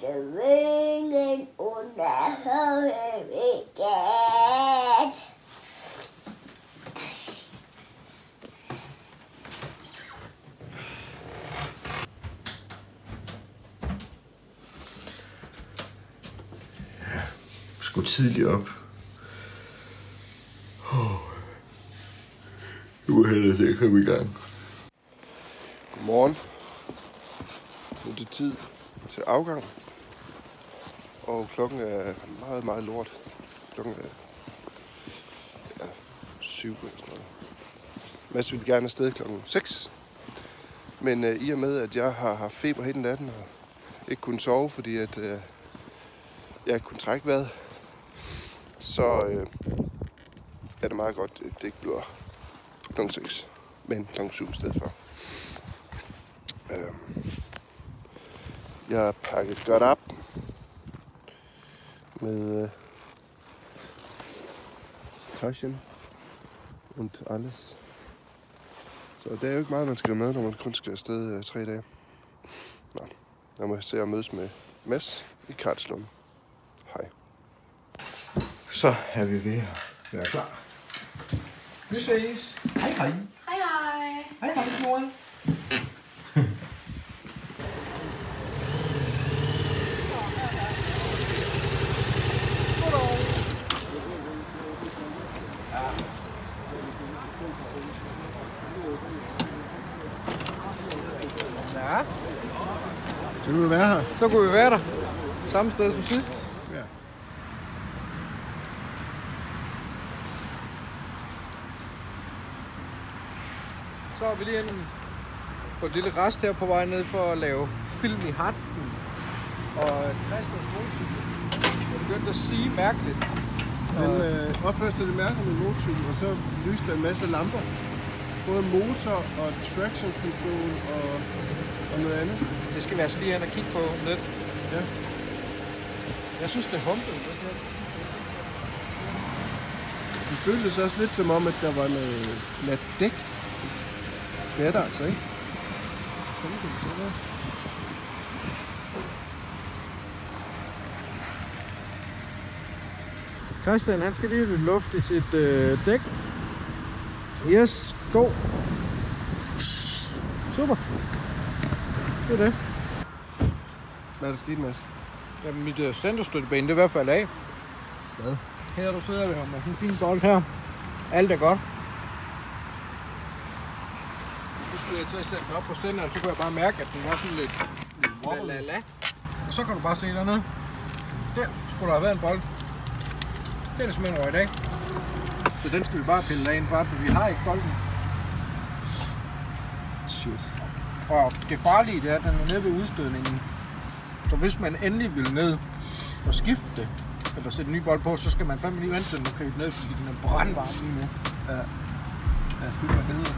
Vingen under højvægget. Skulle tidligt op. Oh. Nu er hellere til at komme i gang. Godmorgen. Nu er det tid til afgang. Og klokken er meget, meget lort. Klokken er ja, syv eller sådan noget. Mads ville gerne afsted klokken 6. Men øh, i og med, at jeg har haft feber hele natten og ikke kunne sove, fordi at øh, jeg ikke kunne trække vejret, så øh, er det meget godt, at det ikke bliver klokken 6, men klokken 7 i stedet for. Øh, jeg har pakket godt op med øh, Taschen und alles. Så det er jo ikke meget, man skal med, når man kun skal afsted øh, tre dage. Nå, jeg må se at mødes med Mads i Karlslund. Hej. Så er vi ved at være klar. Vi ses. Hej hej. Hej hej. Hej hej, mor. Ja, Så vil du være her? så kunne vi være der. Samme sted som sidst. Ja. Så er vi lige inde på et lille rest her på vej ned for at lave film i Hartsen. Og Christians motorcykel. Jeg begyndte at sige mærkeligt. Den øh, opførte sig det mærkeligt med motorcykel, og så lyste der en masse lamper. Både motor og traction control og, og noget andet. Det skal vi altså lige hen og kigge på lidt. Ja. Jeg synes, det humpede. Det føltes også lidt som om, at der var noget fladt dæk. Det er der altså ikke. Sådan kan det så være. Christian, han skal lige have lidt luft i sit øh, dæk. Yes, go. Super. Det er det. Hvad er der sket, Mads? Jamen, mit øh, centerstøttebane, det er i hvert fald af. Hvad? Her du sidder der med sådan en fin bold her. Alt er godt. Så skulle jeg til at sætte den op på centeren, så kunne jeg bare mærke, at den var sådan lidt la la la. Og så kan du bare se dernede. Der skulle der have været en bold. Den er simpelthen røget af. Så den skal vi bare pille af en fart, for vi har ikke bolden. Shit. Og det farlige det er, at den er nede ved udstødningen. Så hvis man endelig vil ned og skifte det, eller sætte en ny bold på, så skal man fandme lige vente den og købe ned, fordi den er brandvarm lige nu. Ja. Ja, fy for helvede.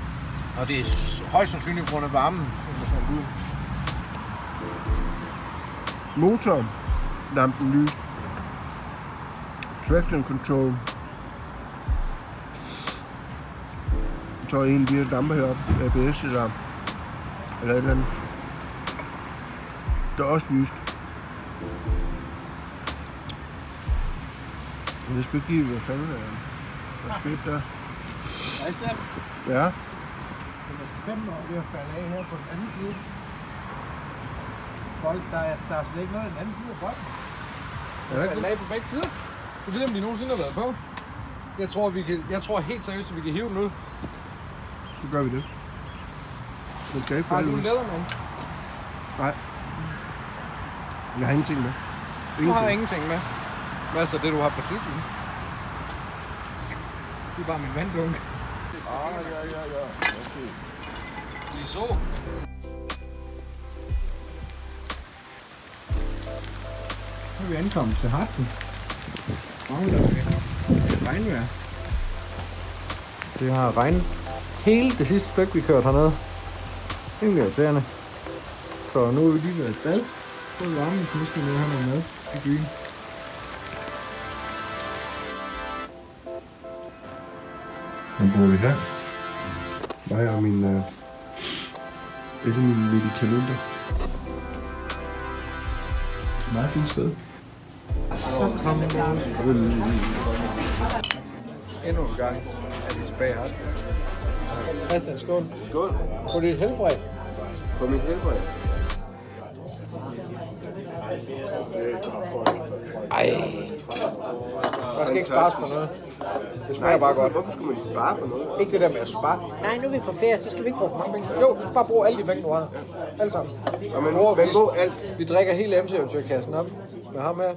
Og det er højst sandsynligt på grund af varmen, som der faldt ud. Motor. Lampen ny. Traction control. Så er en af de her lamper heroppe. ABS eller, et eller andet. Der er også lyst. Jeg ved sgu ikke lige, hvad fanden der er. Hvad skete der? Christian, Ja. den er fem år ved at falde af her på den anden side. Bold, der er, der er slet ikke noget den anden side af bolden. Er Den det falder af på begge sider. Jeg ved, om de nogensinde har været på. Jeg tror, vi kan, jeg tror helt seriøst, at vi kan hive den ud. Så gør vi det. Den skal ikke Har falde du ud. en Leatherman? Nej. Jeg har ingenting med. Du har ingenting med. Hvad er så det, du har på cyklen? Det er bare min vandblunk. Ah, ja, ja, ja. Okay. Lige så. Nu er vi ankommet til Harten. Mangler vi regnvejr. Det har regnet hele det sidste stykke, vi kørte hernede. Det er irriterende. Så nu er vi lige ved et bad. Så er det varmen, så nu skal vi have noget mad i byen. Nu bor vi her. Mig og min øh, alle mine medicamenter. Meget fint sted. Endnu en gang er vi tilbage her. Christian, skål. Skål. På dit helbred. På mit helbred. Ej. Der skal ikke spares på noget. Det smager bare godt. Hvorfor skulle man spare på noget? Ikke det der med at spare. Nej, nu er vi på ferie, så skal vi ikke bruge for mange penge. Jo, du skal bare bruge alle de penge, du har. Alle sammen. Og man, Bruger, man vi, alt. vi drikker hele MC-eventyrkassen op med ham her.